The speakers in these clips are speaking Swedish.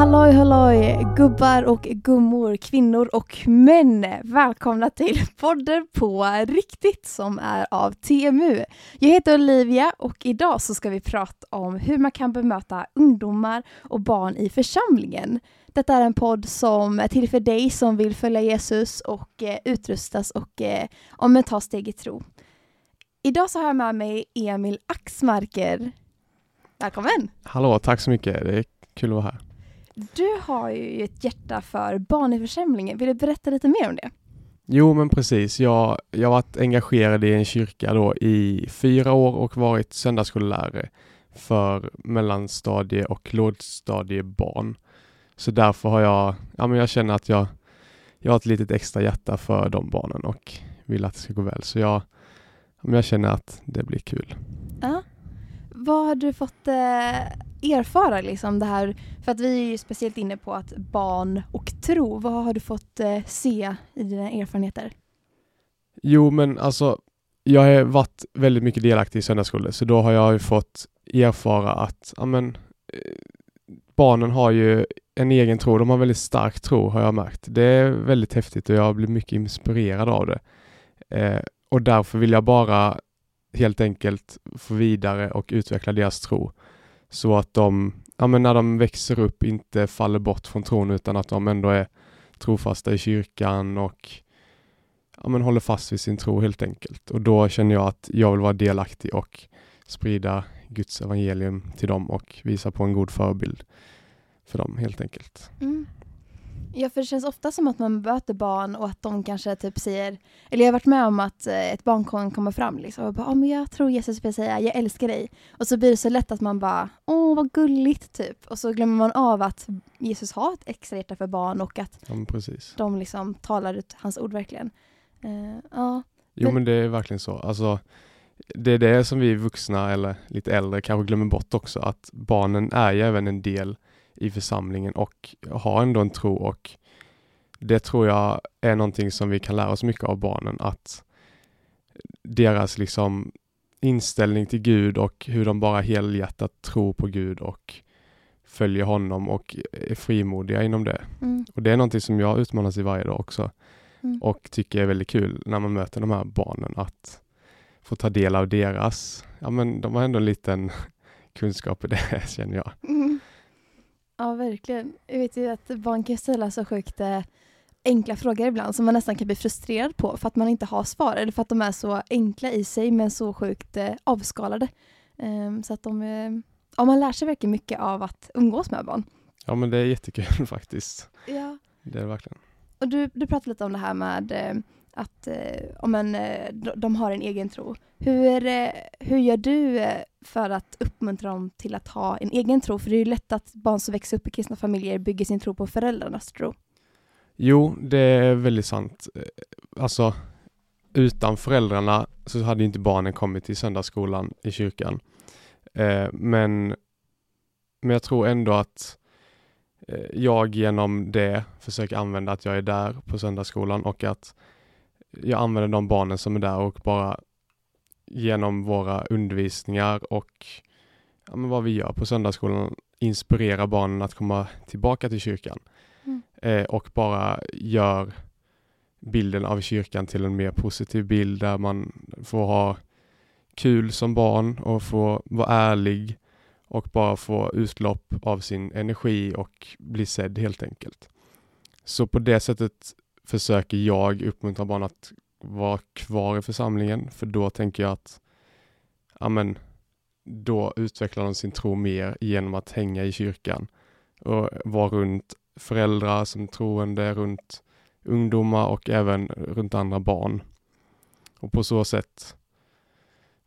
Halloj halloj gubbar och gummor, kvinnor och män. Välkomna till podden på riktigt som är av TMU. Jag heter Olivia och idag så ska vi prata om hur man kan bemöta ungdomar och barn i församlingen. Detta är en podd som är till för dig som vill följa Jesus och eh, utrustas och eh, om ta steg i tro. Idag så har jag med mig Emil Axmarker. Välkommen! Hallå, tack så mycket. Det är kul att vara här. Du har ju ett hjärta för barn i församlingen. Vill du berätta lite mer om det? Jo, men precis. Jag, jag har varit engagerad i en kyrka då i fyra år och varit söndagsskollärare för mellanstadie och lågstadiebarn. Så därför har jag, ja men jag känner att jag, jag har ett litet extra hjärta för de barnen och vill att det ska gå väl. Så jag, jag känner att det blir kul. Ja. Vad har du fått eh, erfara liksom det här? För att vi är ju speciellt inne på att barn och tro. Vad har du fått eh, se i dina erfarenheter? Jo, men alltså jag har varit väldigt mycket delaktig i söndagsskolor, så då har jag ju fått erfara att amen, eh, barnen har ju en egen tro. De har väldigt stark tro har jag märkt. Det är väldigt häftigt och jag blir mycket inspirerad av det. Eh, och därför vill jag bara helt enkelt få vidare och utveckla deras tro. Så att de, ja, men när de växer upp, inte faller bort från tron utan att de ändå är trofasta i kyrkan och ja, men håller fast vid sin tro helt enkelt. Och då känner jag att jag vill vara delaktig och sprida Guds evangelium till dem och visa på en god förebild för dem helt enkelt. Mm. Ja, för det känns ofta som att man möter barn och att de kanske typ säger, eller jag har varit med om att eh, ett barn kan komma fram liksom och bara, oh, men jag tror Jesus vill säga, jag älskar dig. Och så blir det så lätt att man bara, åh vad gulligt typ. Och så glömmer man av att Jesus har ett extra hjärta för barn och att ja, de liksom talar ut hans ord verkligen. Uh, ja. Jo men det är verkligen så. Alltså, det är det som vi vuxna eller lite äldre kanske glömmer bort också, att barnen är ju även en del i församlingen och har ändå en tro och det tror jag är någonting som vi kan lära oss mycket av barnen, att deras liksom inställning till Gud och hur de bara helhjärtat tror på Gud och följer honom och är frimodiga inom det. Mm. Och det är någonting som jag utmanas i varje dag också mm. och tycker är väldigt kul när man möter de här barnen att få ta del av deras, ja men de har ändå en liten kunskap i det känner jag. Mm. Ja, verkligen. Jag vet ju att barn kan ställa så sjukt eh, enkla frågor ibland som man nästan kan bli frustrerad på för att man inte har svar eller för att de är så enkla i sig men så sjukt eh, avskalade. Um, så att de, eh, ja, man lär sig verkligen mycket av att umgås med barn. Ja, men det är jättekul faktiskt. Ja. Det är det verkligen. Och du, du pratade lite om det här med eh, att eh, om en, eh, de har en egen tro. Hur, eh, hur gör du eh, för att uppmuntra dem till att ha en egen tro? För det är ju lätt att barn som växer upp i kristna familjer bygger sin tro på föräldrarnas tro. Jo, det är väldigt sant. Eh, alltså, utan föräldrarna så hade inte barnen kommit till söndagsskolan i kyrkan. Men, men jag tror ändå att jag genom det försöker använda att jag är där på söndagsskolan och att jag använder de barnen som är där och bara genom våra undervisningar och ja, vad vi gör på söndagsskolan inspirerar barnen att komma tillbaka till kyrkan mm. eh, och bara gör bilden av kyrkan till en mer positiv bild där man får ha kul som barn och få vara ärlig och bara få utlopp av sin energi och bli sedd helt enkelt. Så på det sättet försöker jag uppmuntra barn att vara kvar i församlingen, för då tänker jag att amen, då utvecklar de sin tro mer genom att hänga i kyrkan och vara runt föräldrar som troende, runt ungdomar och även runt andra barn. Och på så sätt,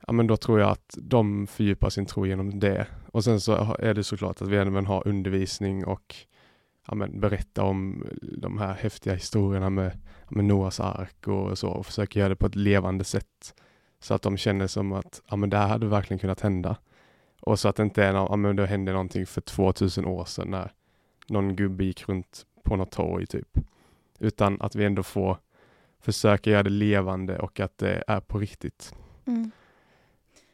ja men då tror jag att de fördjupar sin tro genom det. Och sen så är det såklart att vi även har undervisning och ja, men, berätta om eh, de här häftiga historierna med, med Noas ark och så och försöka göra det på ett levande sätt. Så att de känner som att ja, men det här hade verkligen kunnat hända. Och så att det inte är någon, ja, men det hände någonting för 2000 år sedan när någon gubbe gick runt på något torg typ. Utan att vi ändå får försöka göra det levande och att det är på riktigt. Mm.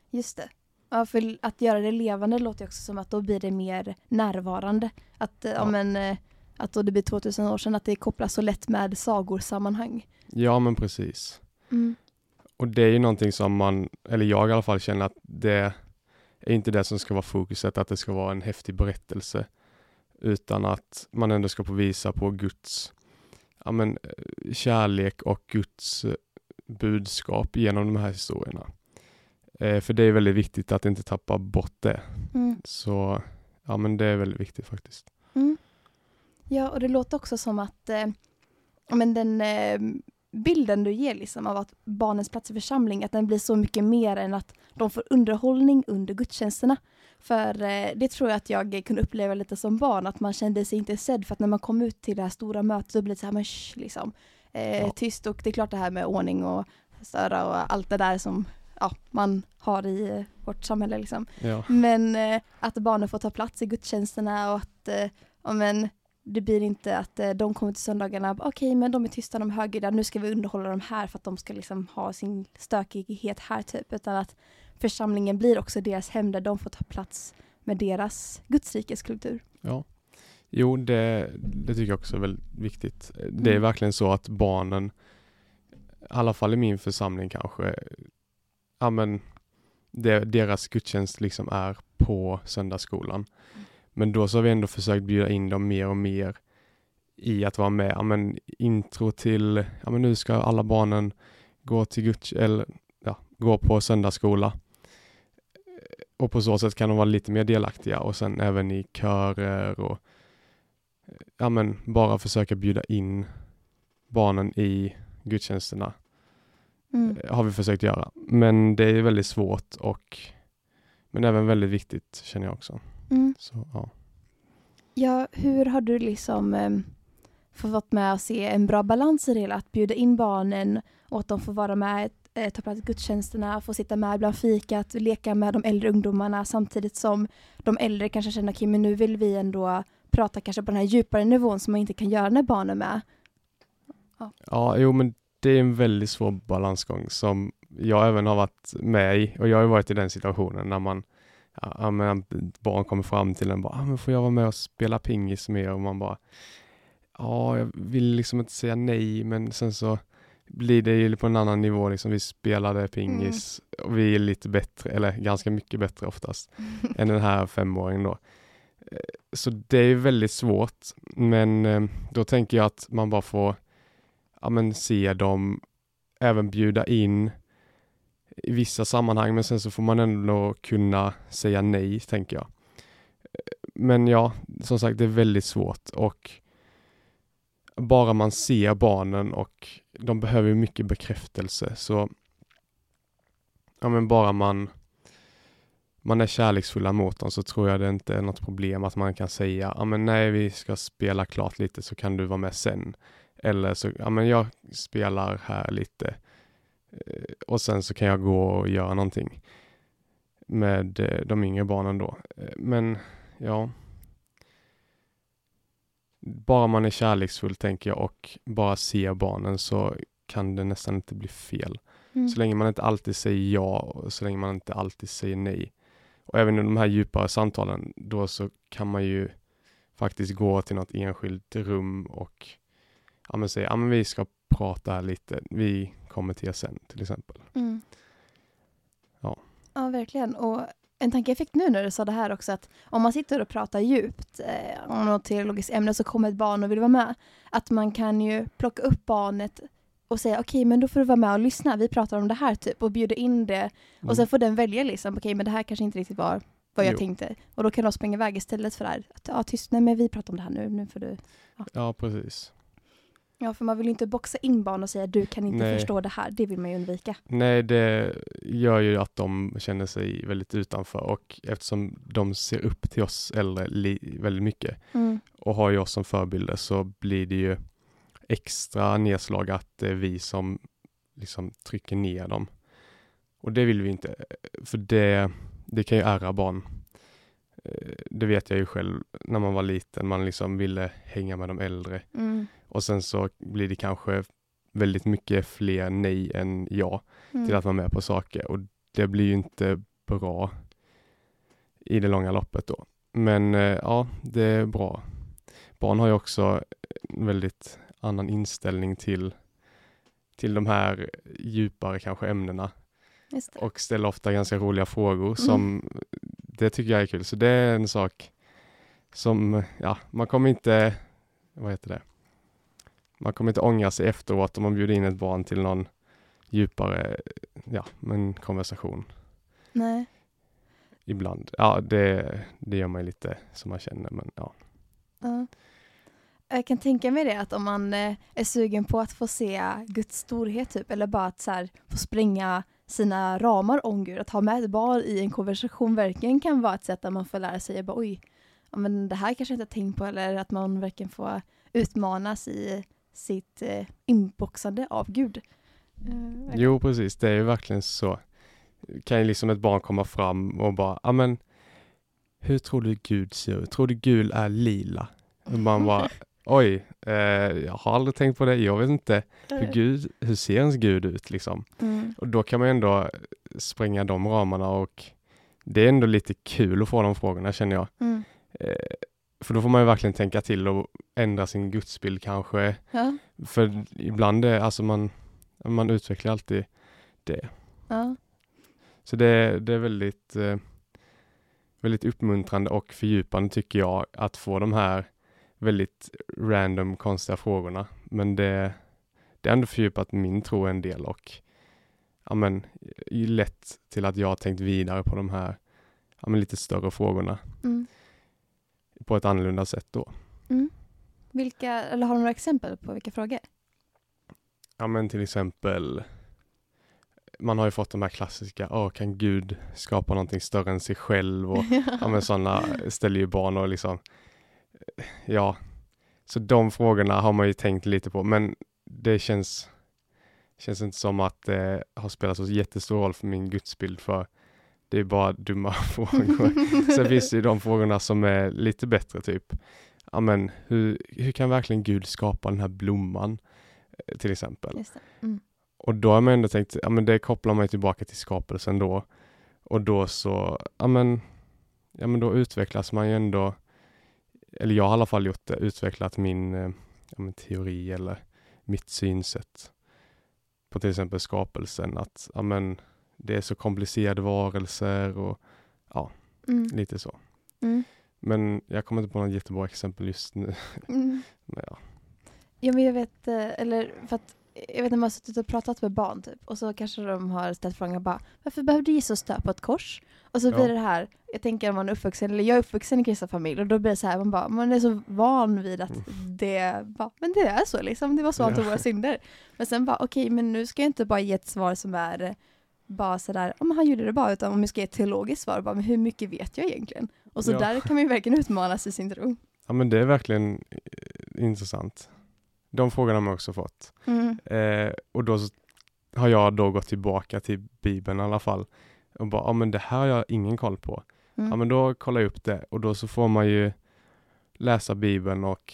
Just det. Ja, för att göra det levande låter också som att då blir det mer närvarande. Att, ja. Ja. men, eh, att då det blir 2000 år sedan, att det kopplas så lätt med sagorsammanhang. Ja, men precis. Mm. Och det är ju någonting som man, eller jag i alla fall känner att det är inte det som ska vara fokuset, att det ska vara en häftig berättelse. Utan att man ändå ska få visa på Guds ja, men, eh, kärlek och Guds eh, budskap genom de här historierna. Eh, för det är väldigt viktigt att inte tappa bort det. Mm. Så ja, men det är väldigt viktigt faktiskt. Mm. Ja, och det låter också som att eh, men den eh, bilden du ger liksom av att barnens plats i församling, att den blir så mycket mer än att de får underhållning under gudstjänsterna. För eh, det tror jag att jag kunde uppleva lite som barn, att man kände sig inte sedd för att när man kom ut till det här stora mötet så blir det så här, men shh, liksom, eh, Ja. tyst och det är klart det här med ordning och störa och allt det där som ja, man har i eh, vårt samhälle liksom. Ja, Men eh, att barnen får ta plats i gudstjänsterna och att eh, ja, men, det blir inte att eh, de kommer till söndagarna, okej men de är tysta, de är högljudda, nu ska vi underhålla dem här för att de ska liksom ha sin stökighet här typ. Utan att församlingen blir också deras hem där de får ta plats med deras gudsrikes kultur. ja. Jo, det, det tycker jag också är väldigt viktigt. Det är Mm. verkligen så att barnen, i alla fall i min församling kanske, ja men det, deras gudstjänst liksom är på söndagsskolan. Men då så har vi ändå försökt bjuda in dem mer och mer i att vara med, ja men intro till, ja men nu ska alla barnen gå till guds, eller ja, gå på söndagsskola. Och på så sätt kan de vara lite mer delaktiga och sen även i körer och ja men bara försöka bjuda in barnen i gudstjänsterna Mm. eh, har vi försökt göra. Men det är väldigt svårt och men även väldigt viktigt känner jag också. Mm. Så, ja. Ja, hur har du liksom eh, fått med att se en bra balans i det hela? Att bjuda in barnen och att de får vara med, eh, ta plats i gudstjänsterna, få sitta med bland fikat, leka med de äldre ungdomarna samtidigt som de äldre kanske känner att men nu vill vi ändå prata kanske på den här djupare nivån som man inte kan göra när barnen är med. ja, jo men det är en väldigt svår balansgång som jag även har varit med i och jag har ju varit i den situationen när man ja, men barn kommer fram till en bara, ah, men får jag vara med och spela pingis med och man bara ja, jag vill liksom inte säga nej men sen så blir det ju på en annan nivå liksom. Vi spelade pingis och vi är lite bättre, eller ganska mycket bättre oftast än den här femåringen då. Eh, Så det är väldigt svårt, men eh, då tänker jag att man bara får ja, men se dem, även bjuda in i vissa sammanhang, men sen så får man ändå kunna säga nej, tänker jag. Men ja, som sagt, det är väldigt svårt och bara man ser barnen och de behöver ju mycket bekräftelse, så ja, men bara man man är kärleksfulla mot dem så tror jag det inte är något problem att man kan säga, ja men nej vi ska spela klart lite så kan du vara med sen. Eller så, ja men jag spelar här lite eh, och sen så kan jag gå och göra någonting med eh, de yngre barnen då. Eh, Men ja, bara man är kärleksfull tänker jag och bara ser barnen så kan det nästan inte bli fel. Mm. Så länge man inte alltid säger ja och så länge man inte alltid säger nej. Och även i de här djupare samtalen, då så kan man ju faktiskt gå till något enskilt rum och ja, men säga, ja men vi ska prata lite, vi kommer till er sen till exempel. Mm. Ja. Ja, verkligen. Och en tanke jag fick nu när du sa det här också att om man sitter och pratar djupt eh, om något teologiskt ämne så kommer ett barn och vill vara med. Att man kan ju plocka upp barnet och säga okej men då får du vara med och lyssna, vi pratar om det här typ och bjuda in det och sen får den välja liksom okej men det här kanske inte riktigt var vad jag Jo. tänkte och då kan de springa iväg istället för det här att ja tyst, nej men vi pratar om det här nu, nu får du Ja, precis. Ja för man vill ju inte boxa in barn och säga du kan inte Nej. förstå det här, det vill man ju undvika. Nej, det gör ju att de känner sig väldigt utanför och eftersom de ser upp till oss äldre väldigt mycket Mm. och har ju oss som förebilder så blir det ju extra nedslag att det är vi som liksom trycker ner dem. Och det vill vi inte, för det, det kan ju ärra barn. Eh, Det vet jag ju själv när man var liten, man liksom ville hänga med de äldre Mm. Och sen så blir det kanske väldigt mycket fler nej än ja Mm. till att vara med på saker och det blir ju inte bra i det långa loppet då. Men eh, ja, det är bra. Barn har ju också en väldigt annan inställning till, till de här djupare kanske ämnena och ställer ofta ganska roliga frågor som det tycker jag är kul. Så det är en sak som, ja, man kommer inte, vad heter det? Man kommer inte ångra sig efteråt om man bjuder in ett barn till någon djupare, ja, men konversation Nej. ibland. Ja, det, det gör man ju lite som man känner, men ja. Ja. Jag kan tänka mig det att om man eh, är sugen på att få se Guds storhet typ, eller bara att så här, få spränga sina ramar om Gud, att ha med ett barn i en konversation verkligen kan vara ett sätt där man får lära sig, bara, oj, men det här kanske jag inte har tänkt på, eller att man verkligen får utmanas i sitt eh, inboxande av Gud. Eh, Jo, precis, det är ju verkligen så. Kan ju liksom ett barn komma fram och bara, ja men, hur tror du Gud ser ut? Tror du Gud är lila? Och man bara, oj, eh, jag har aldrig tänkt på det, jag vet inte hur, Gud, hur ser ens Gud ut liksom? Mm. Och då kan man ändå spränga de ramarna och det är ändå lite kul att få de frågorna känner jag. Mm. Eh, för då får man ju verkligen tänka till och ändra sin gudsbild kanske. Ja, För ibland är alltså man, man utvecklar alltid det. ja. Så det, det är väldigt, eh, väldigt uppmuntrande och fördjupande tycker jag att få de här väldigt random konstiga frågorna. Men det, det har ändå fördjupat min tro en del och ja, men, lett till att jag har tänkt vidare på de här ja, men, lite större frågorna Mm. På ett annorlunda sätt då. Mm. Vilka, eller har du några exempel på vilka frågor? Ja men till exempel man har ju fått de här klassiska, åh kan Gud skapa någonting större än sig själv och ja men sådana ställer ju barn och liksom ja, så de frågorna har man ju tänkt lite på men det känns känns inte som att det har spelat så jättestor roll för min gudsbild för det är bara dumma frågor. Sen finns det ju de frågorna som är lite bättre typ, ja men hur, hur kan verkligen Gud skapa den här blomman eh, till exempel? Mm. Och då har man ändå tänkt, ja men det kopplar man tillbaka till skapelsen då. Och då så, ja men, ja men då utvecklas man ju ändå, eller jag har i alla fall gjort det, utvecklat min eh, ja, men teori eller mitt synsätt på till exempel skapelsen. Att ja men, det är så komplicerade varelser och Mm. lite så. Mm. Men jag kommer inte på något jättebra exempel just nu. Mm. Men ja. Ja men jag vet, eh, eller för att jag vet när man har suttit och pratat med barn typ och så kanske de har ställt frågan bara varför behövde Jesus dö på ett kors? Och så Ja. blir det här, jag tänker om man är uppvuxen, eller jag är uppvuxen i en kristen familj och då blir det så här, man bara, man är så van vid att det bara, men det är så liksom, det var så han tog Ja. våra synder. Men sen bara, okej men nu ska jag inte bara ge ett svar som är eh, bara sådär, om han gjorde det bara, utan om jag ska ge ett teologiskt svar, bara, men hur mycket vet jag egentligen? Och så Ja. där kan man ju verkligen utmanas i sin tro. ja men det är verkligen eh, intressant. De frågorna har man också fått. Mm. Eh, och då har jag då gått tillbaka till Bibeln i alla fall. Och bara, ja men det här har jag ingen koll på. Mm. Ja men då kollar jag upp det och då så får man ju läsa Bibeln och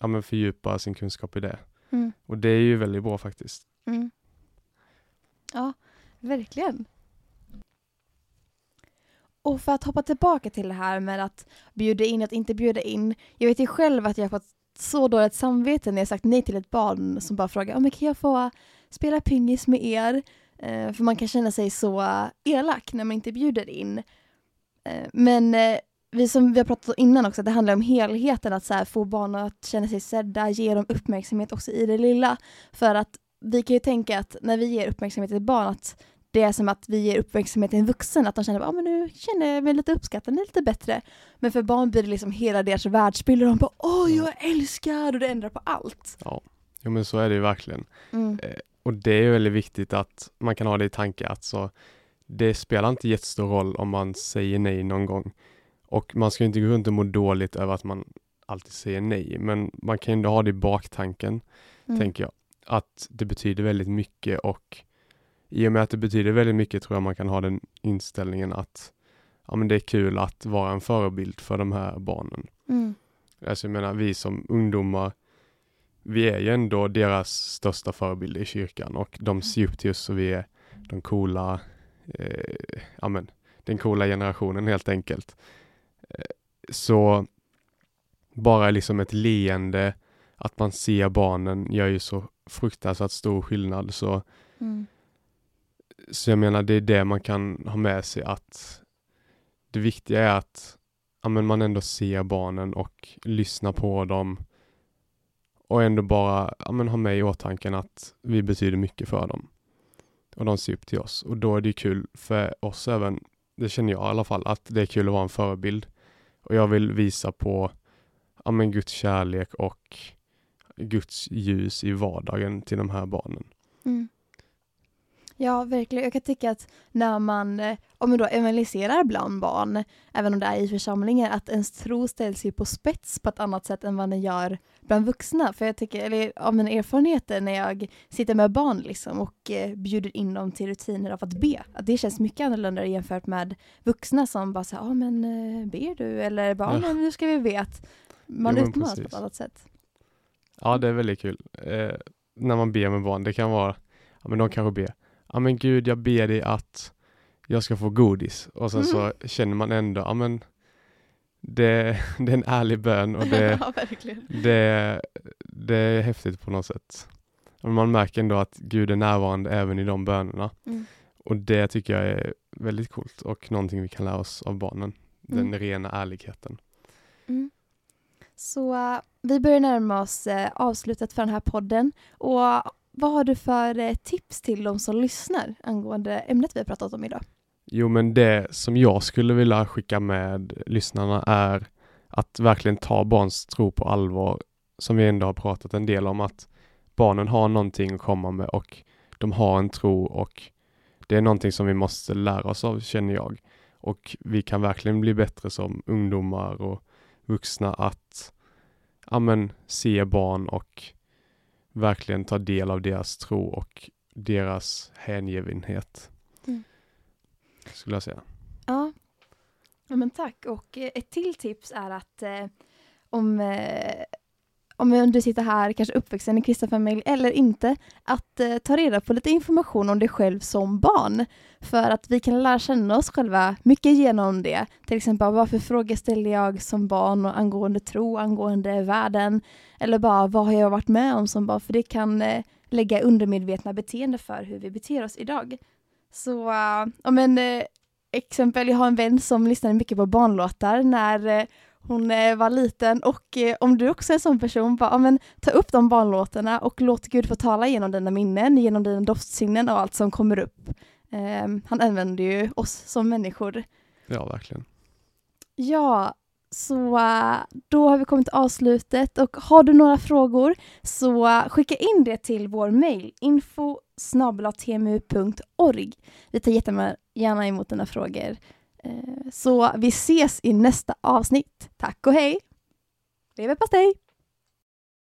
ja, men fördjupa sin kunskap i det. Mm. Och det är ju väldigt bra faktiskt. Mm. Ja, verkligen. Och för att hoppa tillbaka till det här med att bjuda in, att inte bjuda in. Jag vet ju själv att jag har fått så dåligt samvete när jag sagt nej till ett barn som bara frågar om kan jag få spela pingis med er? Eh, för man kan känna sig så elak när man inte bjuder in. Eh, men eh, vi som vi har pratat om innan också, det handlar om helheten, att så här, få barn att känna sig sedda, ge dem uppmärksamhet också i det lilla. För att vi kan ju tänka att när vi ger uppmärksamhet till ett barn att det är som att vi ger uppmärksamhet till en vuxen, att de känner att ah, men nu känner jag mig lite uppskattad, lite bättre. Men för barn blir det liksom hela deras världsbild och de bara åh jag älskar och det ändrar på allt. Ja, jo, men så är det ju verkligen. Mm. Och det är ju väldigt viktigt att man kan ha det i tanke. Alltså, det spelar inte jättestor roll om man säger nej någon gång. Och man ska ju inte gå runt och må dåligt över att man alltid säger nej. Men man kan ju ändå ha det i baktanken, Mm. tänker jag. Att det betyder väldigt mycket och i och med att det betyder väldigt mycket tror jag man kan ha den inställningen att ja, men det är kul att vara en förebild för de här barnen. Mm. Alltså jag menar, vi som ungdomar, vi är ju ändå deras största förebild i kyrkan och de ser upp till oss och vi är de coola, eh, ja men, den coola generationen helt enkelt. Eh, så bara liksom ett leende, att man ser barnen gör ju så fruktansvärt stor skillnad. Så, Mm. så jag menar, det är det man kan ha med sig att det viktiga är att ja, men man ändå ser barnen och lyssnar på dem och ändå bara ja, men ha med i åtanke att vi betyder mycket för dem. Och de ser upp till oss. Och då är det kul för oss även, det känner jag i alla fall, att det är kul att vara en förebild. Och jag vill visa på ja, men Guds kärlek och Guds ljus i vardagen till de här barnen. Mm. Ja, verkligen. Jag kan tycka att när man, eh, om man då evangeliserar bland barn, även om det är i församlingar, att ens tro ställs ju på spets på ett annat sätt än vad den gör bland vuxna. För jag tycker, eller av mina erfarenheter när jag sitter med barn liksom och eh, bjuder in dem till rutiner av att be, att det känns mycket annorlunda jämfört med vuxna som bara säger, ja men eh, ber du? Eller bara, ja. Men nu ska vi be att man Jo, utmanas på ett annat sätt. Ja, det är väldigt kul. Eh, när man ber med barn, det kan vara, ja men de kanske ber, ja men Gud jag ber dig att jag ska få godis. Och sen så känner man ändå, ja men det, det är en ärlig bön och det, ja, det, det är häftigt på något sätt. Man märker ändå att Gud är närvarande även i de bönerna. Mm. Och det tycker jag är väldigt coolt och någonting vi kan lära oss av barnen. Den Mm. rena ärligheten. Mm. Så eh, vi börjar närma oss eh, avslutet för den här podden. Och vad har du för eh, tips till de som lyssnar angående ämnet vi har pratat om idag? Jo, men det som jag skulle vilja skicka med lyssnarna är att verkligen ta barns tro på allvar, som vi ändå har pratat en del om, att barnen har någonting att komma med och de har en tro och det är någonting som vi måste lära oss av, känner jag. Och vi kan verkligen bli bättre som ungdomar och vuxna att ja, men, se barn och verkligen ta del av deras tro och deras hängivenhet. Mm. Skulle jag säga. Ja. ja, men tack. Och eh, ett till tips är att eh, om, eh, om du sitter här, kanske uppvuxen i kristen familj eller inte, att eh, ta reda på lite information om dig själv som barn. För att vi kan lära känna oss själva mycket genom det. Till exempel, vad för frågor ställer jag som barn och angående tro, angående världen? Eller bara, vad har jag varit med om som barn? För det kan eh, lägga undermedvetna beteende för hur vi beter oss idag. Så, eh, uh, ja men eh, exempel, jag har en vän som lyssnade mycket på barnlåtar när eh, hon eh, var liten och eh, om du också är en sån person, bara, men, ta upp de barnlåtarna och låt Gud få tala genom dina minnen, genom dina doftsinnen och allt som kommer upp. Eh, han använder ju oss som människor. Ja, verkligen. Ja, så eh, då har vi kommit till avslutet och har du några frågor så skicka in det till vår mail info snabel-tmu.org. Vi tar jättegärna emot dina frågor. Eh, så vi ses i nästa avsnitt. Tack och hej! Leverpastej!